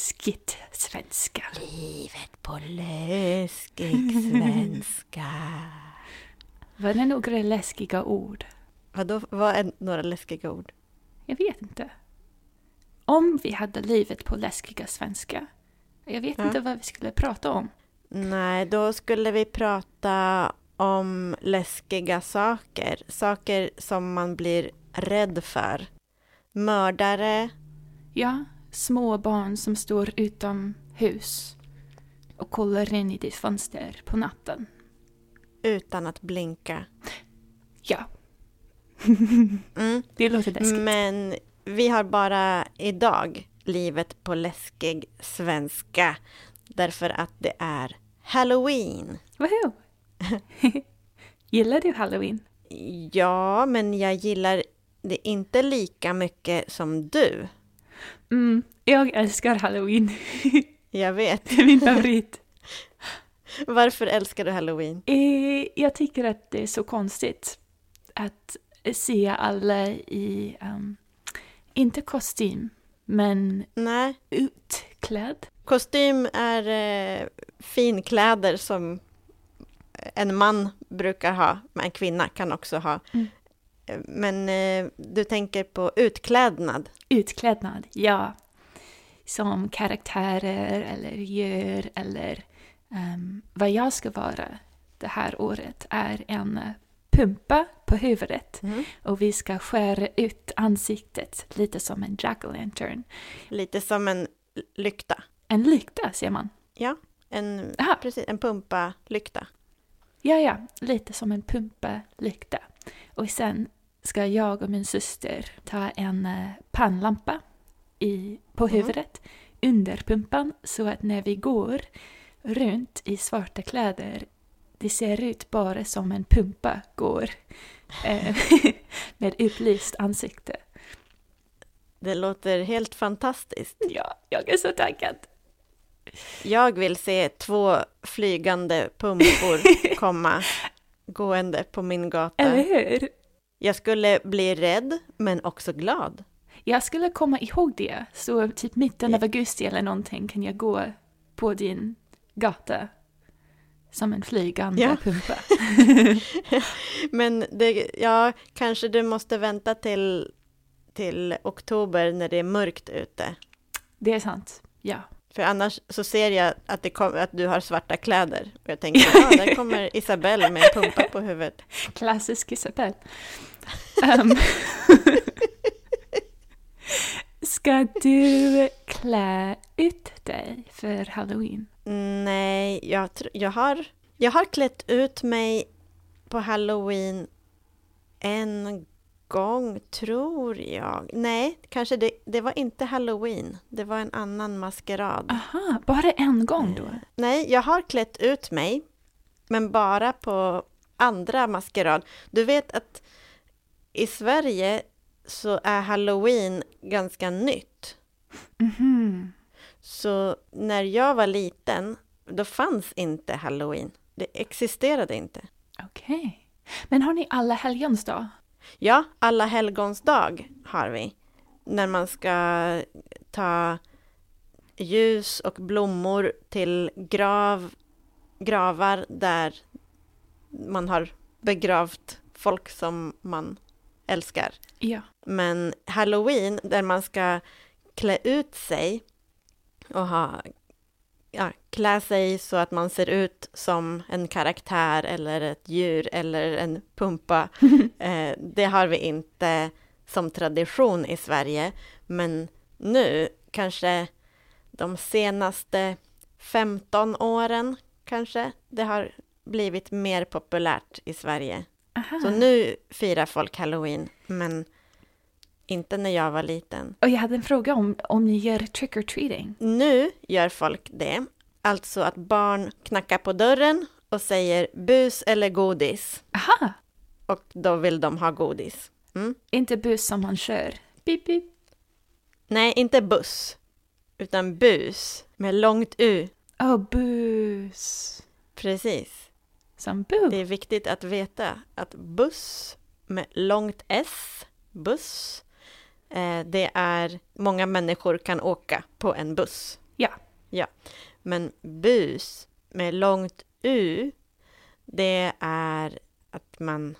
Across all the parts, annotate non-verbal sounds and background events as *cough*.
läskigt svenska. livet på läskig svenska. *laughs* Var det några läskiga ord? Vadå, vad är några läskiga ord? Jag vet inte. Om vi hade livet på läskiga svenska. Jag vet Ja. inte vad vi skulle prata om. Nej, då skulle vi prata om läskiga saker. Saker som man blir rädd för. Mördare. Ja, små barn som står utomhus och kollar in i ditt fönster på natten. Utan att blinka. Ja, *laughs* Mm. det låter läskigt. Men vi har bara idag livet på läskig svenska. Därför att det är Halloween. Woho! *laughs* Gillar du halloween? Ja, men jag gillar det inte lika mycket som du. Mm, jag älskar halloween. Jag vet. det är min favorit. *laughs* Varför älskar du Halloween? Eh, Jag tycker att det är så konstigt att se alla i, um, inte kostym, men Nej, utklädd. kostym är eh, finkläder som en man brukar ha, men en kvinna kan också ha. Mm. Men eh, du tänker på utklädnad. Utklädnad, ja. Som karaktärer eller djur eller um, vad jag ska vara det här året är en pumpa på huvudet och vi ska skära ut ansiktet lite som en jack-o'-lantern. Lite som en lykta. En lykta ser man. Ja, en, Aha. precis, en pumpa-lykta. Ja, ja, lite som en pumpa-lykta. Och sen ska jag och min syster ta en eh, pannlampa i, på Mhm. huvudet under pumpan så att när vi går runt i svarta kläder det ser ut bara som en pumpa går eh, *laughs* med upplyst ansikte. Det låter helt fantastiskt. Ja, jag är så taggad. Jag vill se två flygande pumpor *laughs* komma gående på min gata. Eller hur? Jag skulle bli rädd, men också glad. Jag skulle komma ihåg det, så typ mitten av augusti eller någonting kan jag gå på din gata som en flygande Ja. pumpa. *laughs* Men det, ja, kanske du måste vänta till, till oktober när det är mörkt ute. Det är sant, ja. För annars så ser jag att, det kom, att du har svarta kläder. Och jag tänker, *laughs* ja, där kommer Isabelle med en pumpa på huvudet. Klassisk Isabel. Ehm. *laughs* Ska du klä ut dig för halloween? Nej, jag, jag, har, jag har klätt ut mig på halloween en gång, tror jag. Nej, kanske det, det var inte halloween. Det var en annan maskerad. Aha, bara en gång då? Nej, jag har klätt ut mig, men bara på andra maskerad. Du vet att i Sverige så är halloween ganska nytt. Mhm. Så när jag var liten, då fanns inte halloween. Det existerade inte. Okej. Men har ni alla helgons dag? Ja, alla helgons dag har vi. När man ska ta ljus och blommor till grav, gravar där man har begravt folk som man älskar. Ja. Men halloween, där man ska klä ut sig och ha, ja, klä sig så att man ser ut som en karaktär eller ett djur eller en pumpa. *laughs* eh, det har vi inte som tradition i Sverige. Men nu, kanske de senaste 15 åren kanske, det har blivit mer populärt i Sverige. Aha. Så nu firar folk halloween, men inte när jag var liten. Och jag hade en fråga om, om ni gör trick or treating. Nu gör folk det, alltså att barn knackar på dörren och säger bus eller godis. Aha! Och då vill de ha godis. Mm. Inte bus som man kör. Beep, beep. Nej, inte buss, utan bus med långt U. Oh, bus. Precis. Som bu. Det är viktigt att veta att buss med långt S, buss. Eh, det är många människor kan åka på en buss. Ja. Ja. Men bus med långt U, det är att man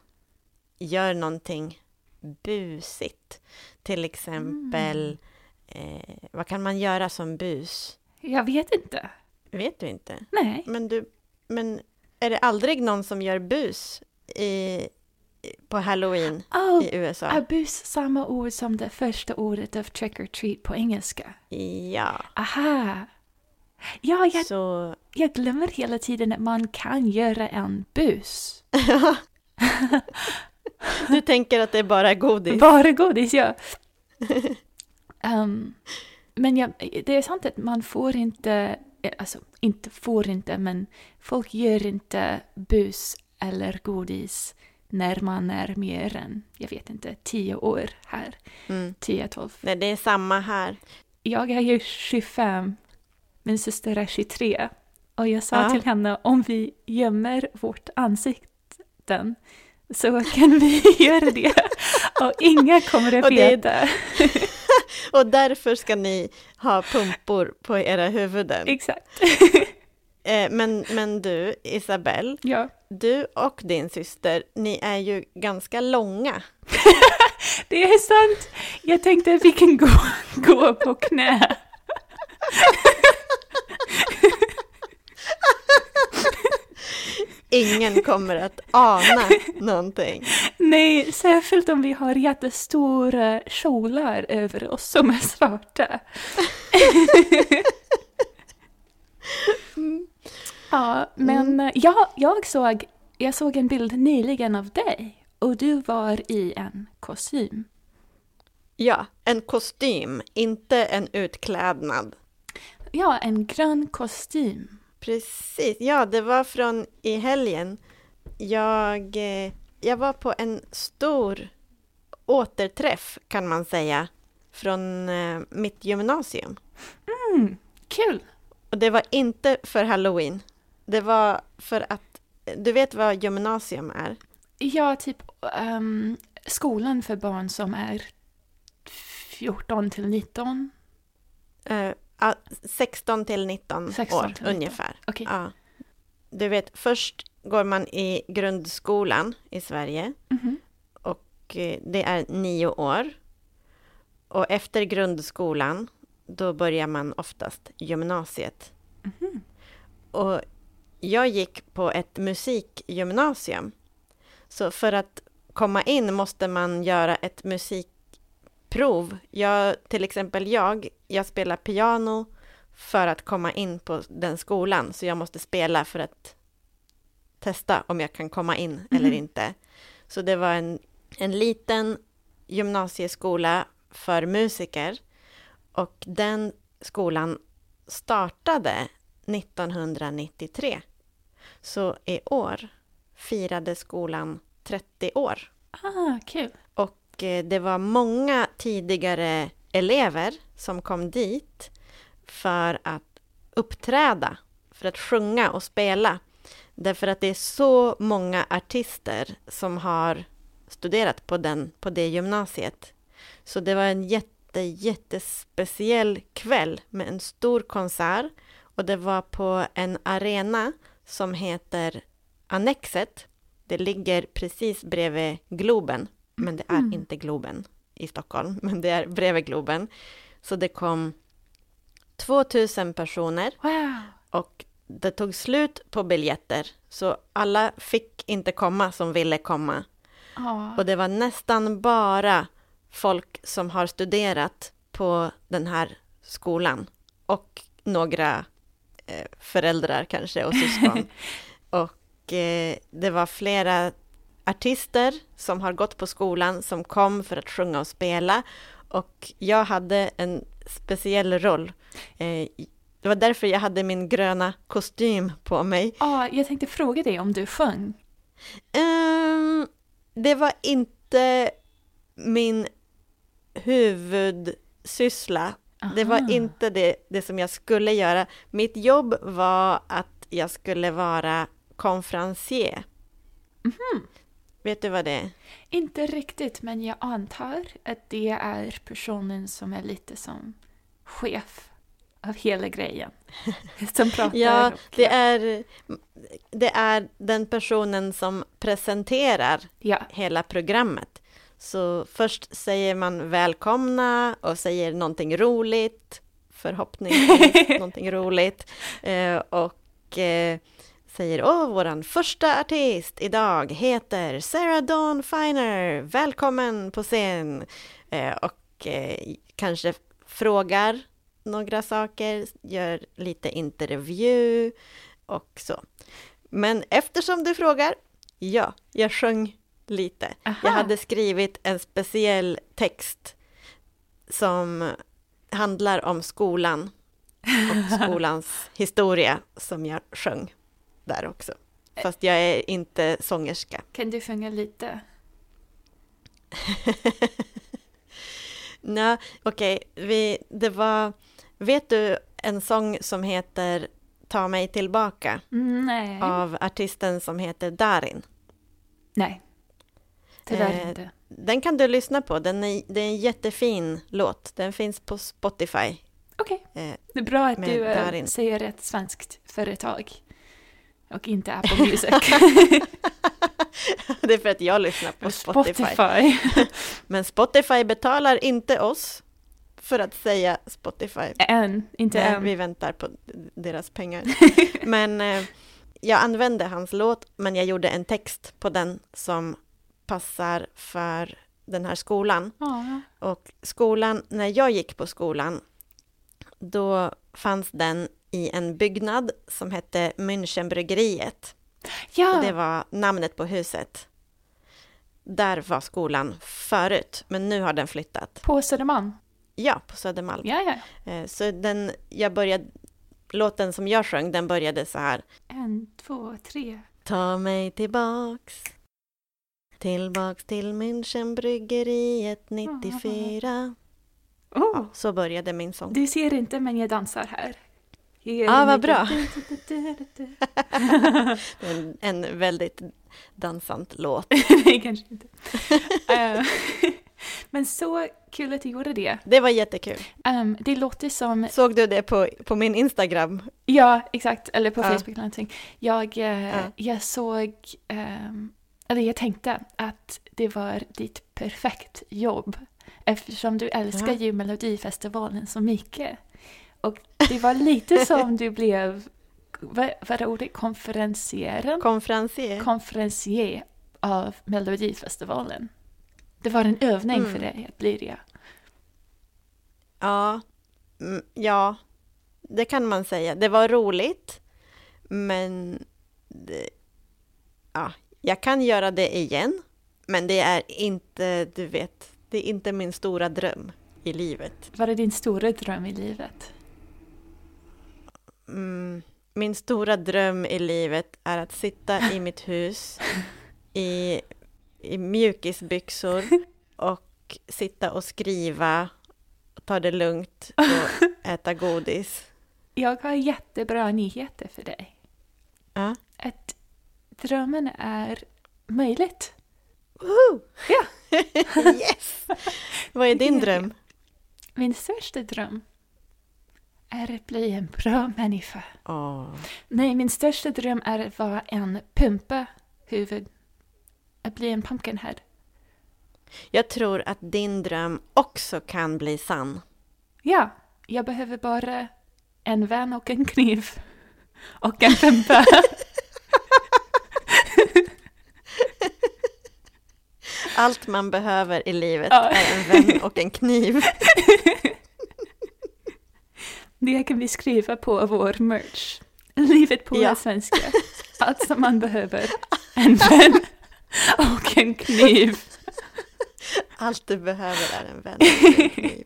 gör någonting busigt. Till exempel, eh, vad kan man göra som bus? Jag vet inte. Vet du inte? Nej. Men, du, men är det aldrig någon som gör bus i, på halloween Oh, i USA? är bus samma ord som det första ordet av trick or treat på engelska? Ja, Aha! Ja, jag, så jag glömmer hela tiden att man kan göra en bus. *laughs* du tänker att det är bara godis? *laughs* Bara godis, ja. *laughs* Ehm, men ja, det är sant att man får inte, alltså inte får inte, men folk gör inte bus eller godis när man är mer än, jag vet inte, tio år här. Mm. 10, 12. Nej, det är samma här. Jag är ju 25, min syster är 23. Och jag sa Ja. till henne om vi gömmer vårt ansikten så kan vi *laughs* göra det. Och ingen kommer att veta. *laughs* *laughs* *laughs* Och därför ska ni ha pumpor på era huvuden. Exakt. *laughs* Eh, men, men du, Isabelle, Ja. du och din syster, ni är ju ganska långa. *laughs* Det är sant. Jag tänkte att vi kan gå, gå på knä. Ingen kommer att ana någonting. Nej, särskilt om vi har jättestora kjolar över oss som är svarta. *laughs* ja, men eh, ja, jag, såg, jag såg en bild nyligen av dig och du var i en kostym. Ja, en kostym, inte en utklädnad. Ja, en grön kostym. Precis, ja det var från i helgen. Jag, eh, jag var på en stor återträff kan man säga från eh, mitt gymnasium. Mm, kul! Och det var inte för halloween. Det var för att, du vet vad gymnasium är? Ja, typ ehm, skolan för barn som är 14 till 19. Eh, ja, 16 till 19 16 år till 19. ungefär. Okej. Ja. Du vet, först går man i grundskolan i Sverige Mhm. och eh, det är nio år. Och efter grundskolan, då börjar man oftast gymnasiet. Mhm. Och jag gick på ett musikgymnasium. Så för att komma in måste man göra ett musikprov. Jag, till exempel jag, jag spelar piano för att komma in på den skolan. Så jag måste spela för att testa om jag kan komma in eller Mhm. inte. Så det var en, en liten gymnasieskola för musiker. Och den skolan startade 1993. Så i år firade skolan 30 år. Ah, kul. Eh, det var många tidigare elever som kom dit för att uppträda, för att sjunga och spela. Därför att det är så många artister som har studerat på, den, på det gymnasiet. Så det var en jätte, jättespeciell kväll med en stor konsert. Och det var på en arena som heter Annexet. Det ligger precis bredvid Globen, men det är Mm. inte Globen i Stockholm, men det är bredvid Globen. Så det kom 2000 personer Wow. och det tog slut på biljetter, så alla fick inte komma som ville komma. Ja. Och det var nästan bara folk som har studerat på den här skolan och några eh, föräldrar kanske och syskon. *laughs* och eh, det var flera artister som har gått på skolan som kom för att sjunga och spela. Och jag hade en speciell roll. Eh, det var därför jag hade min gröna kostym på mig. Ja, jag tänkte fråga dig om du sjöng. Ehm, det var inte min huvudsyssla. Det var Aha. inte det, det som jag skulle göra. Mitt jobb var att jag skulle vara konferencier. Vet du vad det är? Inte riktigt, men jag antar att det är personen som är lite som chef av hela grejen. *laughs* Som pratar. Ja, det är, det är den personen som presenterar ja. hela programmet. Så först säger man välkomna och säger någonting roligt, förhoppningsvis *laughs* någonting roligt. Eh, och eh, säger åh, våran första artist idag heter Sarah Dawn Finer, välkommen på scen. Eh, och eh, kanske frågar några saker, gör lite intervju och så. Men eftersom du frågar, ja, jag sjöng lite. Aha. Jag hade skrivit en speciell text som handlar om skolan och skolans *laughs* historia som jag sjöng där också. Fast jag är inte sångerska. Kan du sjunga lite? *laughs* Nej, okej, vi, det var... Vet du en sång som heter Ta mig tillbaka Nej. av artisten som heter Darin? Nej. Tyvärr Eh, inte. Den kan du lyssna på, den är, det är en jättefin låt. Den finns på Spotify. Okej. Eh, Det är bra att du eh, Darin. säger ett svenskt företag. Och inte Apple Music. *laughs* det är för att jag lyssnar på Spotify. Spotify. *laughs* Men Spotify betalar inte oss för att säga Spotify. Än, inte Nej, än. vi väntar på deras pengar. *laughs* Men eh, jag använde hans låt, men jag gjorde en text på den som passar för den här skolan. Ja. Och skolan, när jag gick på skolan, då fanns den i en byggnad som hette Münchenbryggeriet. Ja, Och det var namnet på huset. Där var skolan förut, men nu har den flyttat. på Södermalm. Ja, på Södermalm. Ja, ja. Eh, Så den, jag började, låten som jag sjöng, den började så här. En, två, tre. Ta mig tillbaks, tillbaks till Münchenbryggeriet 94. Oh, Ja, så började min sång. Du ser inte, men jag dansar här. Ja, vad bra. *laughs* En, en väldigt dansant låt. *laughs* Nej, kanske inte. *laughs* Eh, Men så kul att du gjorde det. Det var jättekul. Ehm, det låter som, Såg du det på, på min Instagram? ja exakt, eller på Ja. Facebook eller någonting. Jag, eh, Ja. jag såg, ehm, eller jag tänkte att det var ditt perfekt jobb. Eftersom du älskar Ja. ju Melodifestivalen så mycket. Och det var lite som du blev, vad vad är ordet, konferencieren? Konferencier. konferencier av Melodifestivalen. Det var en övning Mm. för dig att bli det. Ja, mm, ja, det kan man säga. Det var roligt, men det, ja, jag kan göra det igen. Men det är inte, du vet, det är inte min stora dröm i livet. Vad är din stora dröm i livet? Mm, min stora dröm i livet är att sitta i mitt hus i, i mjukisbyxor och sitta och skriva, ta det lugnt och *laughs* äta godis. Jag har jättebra nyheter för dig. Ja. Att drömmen är möjligt. Woho! Ja. *laughs* yes! Vad är din dröm? Min största dröm är att bli en bra människa. Åh, Nej, min största dröm är att vara en pumpa huvud. Att bli en pumpkinhead. Jag tror att din dröm också kan bli sann. Ja, jag behöver bara en vän och en kniv. *laughs* Och en pumpa. *laughs* Allt man behöver i livet Ja. är en vän och en kniv. *laughs* Det kan vi skriva på vår merch. Livet på Ja. svenska. Allt som man behöver. En vän och en kniv. Allt du behöver är en vän och en kniv.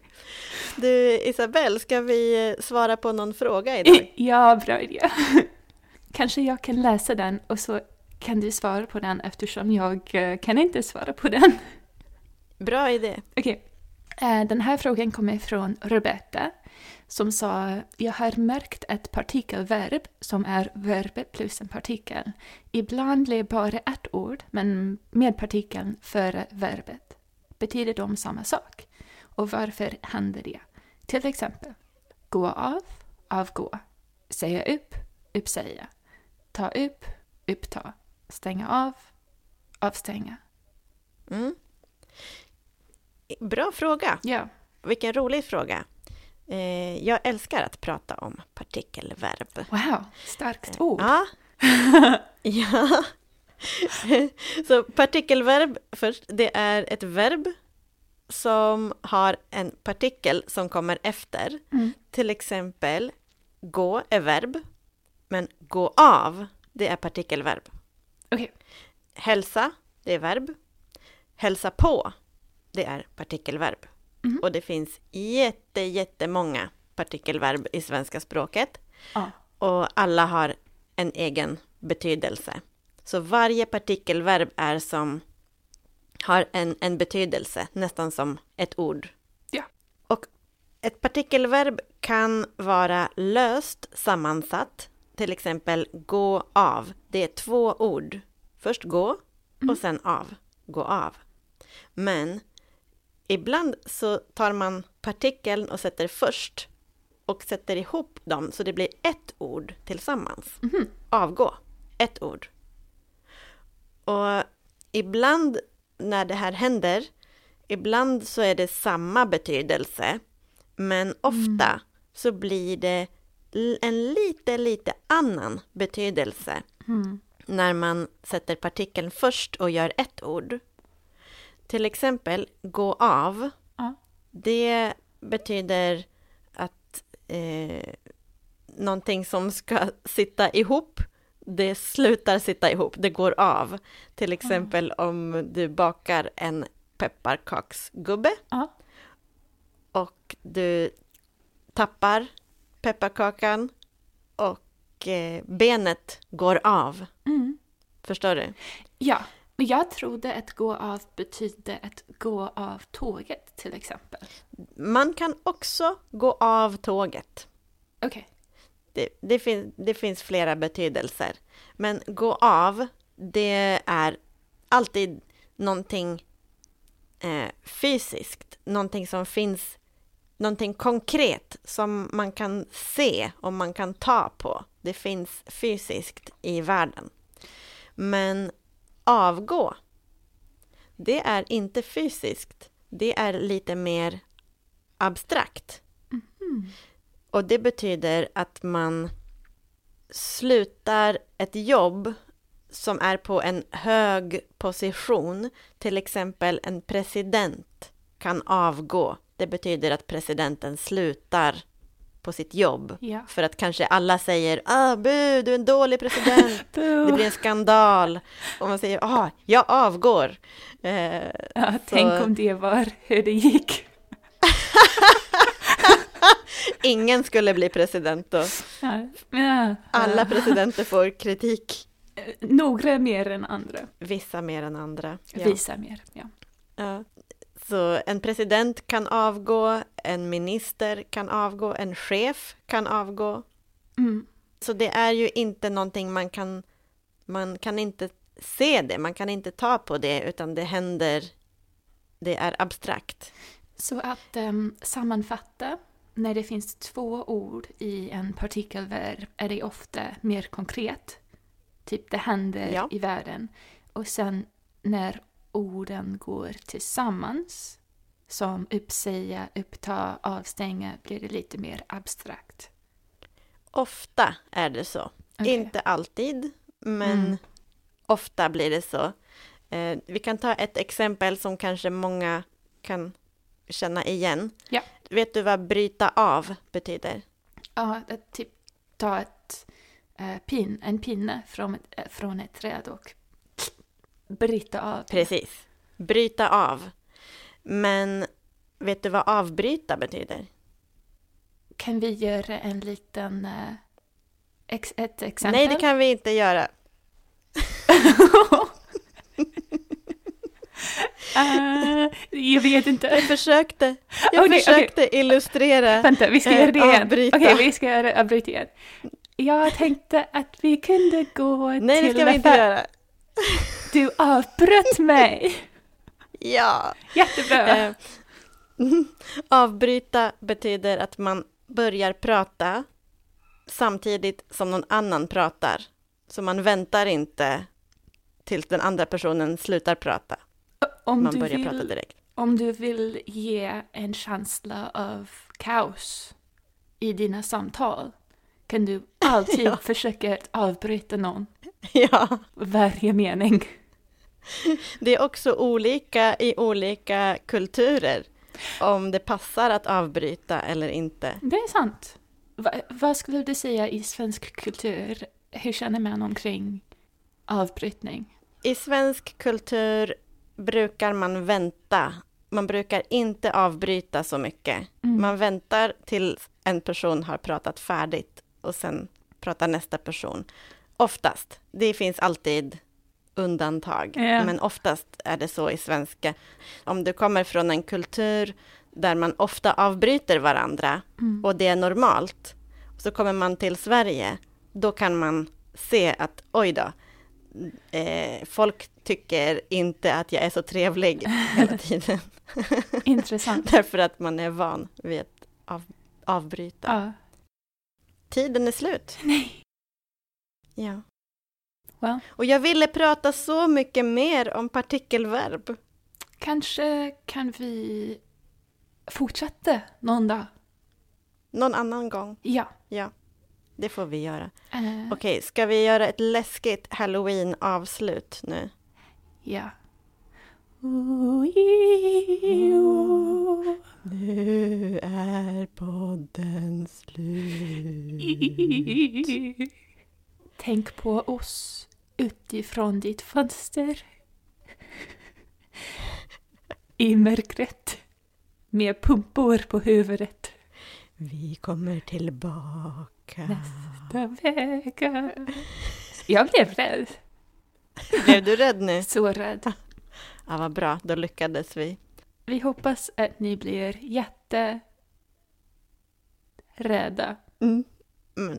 Du Isabelle, ska vi svara på någon fråga idag? Ja, bra idé. Kanske jag kan läsa den och så kan du svara på den eftersom jag eh, kan inte svara på den. Bra idé. Okej. Eh, Den här frågan kommer från Roberta som sa jag har märkt ett partikelverb som är verbet plus en partikel. Ibland blir bara ett ord, men med partikeln före verbet. Betyder de samma sak? Och varför händer det? Till exempel, gå av, avgå. Säga upp, uppsäga. Ta upp, uppta. Stänga av, avstänga. Mm. Bra fråga. Ja. Vilken rolig fråga. Eh, jag älskar att prata om partikelverb. Wow, starkt ord. Ja. *laughs* ja. *laughs* Så partikelverb först, det är ett verb som har en partikel som kommer efter. Mm. Till exempel, gå är verb, men gå av, det är partikelverb. Okej. Hälsa, det är verb. Hälsa på, det är partikelverb. Mhm. Och det finns jätte, jättemånga partikelverb i svenska språket. Ja. Och alla har en egen betydelse. Så varje partikelverb är som, har en, en betydelse, nästan som ett ord. Ja. Och ett partikelverb kan vara löst sammansatt. Till exempel gå av. Det är två ord. Först gå och sen av. Gå av. Men ibland så tar man partikeln och sätter först och sätter ihop dem så det blir ett ord tillsammans. Mhm. Avgå, ett ord. Och ibland när det här händer, ibland så är det samma betydelse, men ofta så blir det en lite, lite annan betydelse Mm. när man sätter partikeln först och gör ett ord. Till exempel gå av. Ja. Det betyder att eh, någonting som ska sitta ihop, det slutar sitta ihop, det går av. Till exempel om du bakar en pepparkaksgubbe Ja. och du tappar pepparkakan och eh, benet går av. Mm. Förstår du? Ja, jag trodde att gå av betydde att gå av tåget till exempel. Man kan också gå av tåget. Okej. Det, det, fin, det finns flera betydelser. Men gå av, det är alltid någonting eh, fysiskt. Någonting som finns, någonting konkret som man kan se och man kan ta på. Det finns fysiskt i världen. Men avgå, det är inte fysiskt. Det är lite mer abstrakt. Och det betyder att man slutar ett jobb som är på en hög position. Till exempel en president kan avgå. Det betyder att presidenten slutar på sitt jobb. Ja. För att kanske alla säger ah, bu, du är en dålig president. *laughs* Det blir en skandal. Och man säger ah, jag avgår. Eh, Ja, tänk om det var hur det gick. *laughs* ingen skulle bli president då. Ja. Alla presidenter får kritik. Eh, Några mer än andra. Vissa mer än andra. Ja. Visa mer. Ja. Så en president kan avgå, en minister kan avgå, en chef kan avgå. Mm. Så det är ju inte någonting man kan, man kan inte se det, man kan inte ta på det, utan det händer, det är abstrakt. Så att ehm, sammanfatta, när det finns två ord i en partikelverb är det ofta mer konkret. Typ det händer Ja. i världen. Och sen när orden går tillsammans, som uppsäga, uppta, avstänga, blir det lite mer abstrakt. Ofta är det så. Okej. Inte alltid, men Mm. ofta blir det så. Eh, vi kan ta ett exempel som kanske många kan känna igen. Ja. Vet du vad bryta av betyder? Ja, att typ ta ett, eh, pin, en pinne från ett, eh, från ett träd och bryta av. Precis. Bryta av. Men vet du vad avbryta betyder? Kan vi göra en liten... Eh, ex, ett exempel? Nej, det kan vi inte göra. *laughs* Eh, jag vet inte. Jag försökte. Jag Okej, försökte illustrera. Vänta, vi ska Eh, göra det igen. avbryta. Okej, vi ska göra avbryta igen. Jag tänkte att vi kunde gå Nej, det till... ska vi inte göra. Du avbröt mig! Ja. Jättebra! Eh, *laughs* avbryta betyder att man börjar prata samtidigt som någon annan pratar. Så man väntar inte tills den andra personen slutar prata. om, Man du börjar prata vill, direkt. om du vill ge en känsla av kaos i dina samtal kan du alltid *laughs* Ja. försöka avbryta någon Ja, varje mening. det är också olika i olika kulturer. Om det passar att avbryta eller inte. Det är sant. Va, vad skulle du säga i svensk kultur? Hur känner man omkring avbrytning? I svensk kultur brukar man vänta. Man brukar inte avbryta så mycket. Mm. Man väntar till en person har pratat färdigt och sen pratar nästa person. Oftast. Det finns alltid undantag, Ja. men oftast är det så i svenska. Om du kommer från en kultur där man ofta avbryter varandra Mm. och det är normalt, så kommer man till Sverige, då kan man se att oj då, eh, folk tycker inte att jag är så trevlig hela *laughs* tiden. Intressant. *laughs* Därför att man är van vid att av, avbryta. Ja. Tiden är slut. *laughs* Nej. Ja. Well. Och jag ville prata så mycket mer om partikelverb. Kanske kan vi fortsätta någon dag? Någon annan gång. Ja. Ja, det får vi göra. Eh, Okej, ska vi göra ett läskigt halloween-avslut nu? Ja. Nu är podden slut. Tänk på oss utifrån ditt fönster. I mörkret. Med pumpor på huvudet. Vi kommer tillbaka. Nästa vecka. Jag blev rädd. Blev du rädd nu? Så rädd. Ja, vad bra, då lyckades vi. Vi hoppas att ni blir jätte rädda Mm. Men,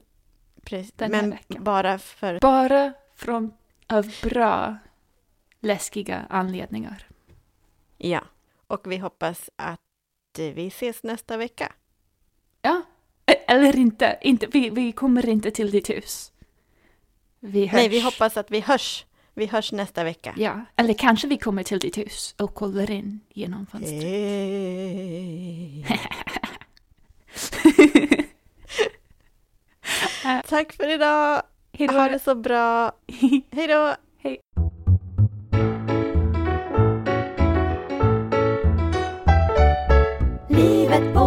precis. Den här Men veckan. bara för... Bara från av bra läskiga anledningar. Ja, och vi hoppas att vi ses nästa vecka. Ja, e- eller inte. inte vi, vi kommer inte till ditt hus. Vi hörs. Nej, vi hoppas att vi hörs. Vi hörs nästa vecka. Ja, eller kanske vi kommer till ditt hus och kollar in genom fönstret. Hej. *laughs* Tack för idag. Hej Ha det så bra. *laughs* Hej då. Livet på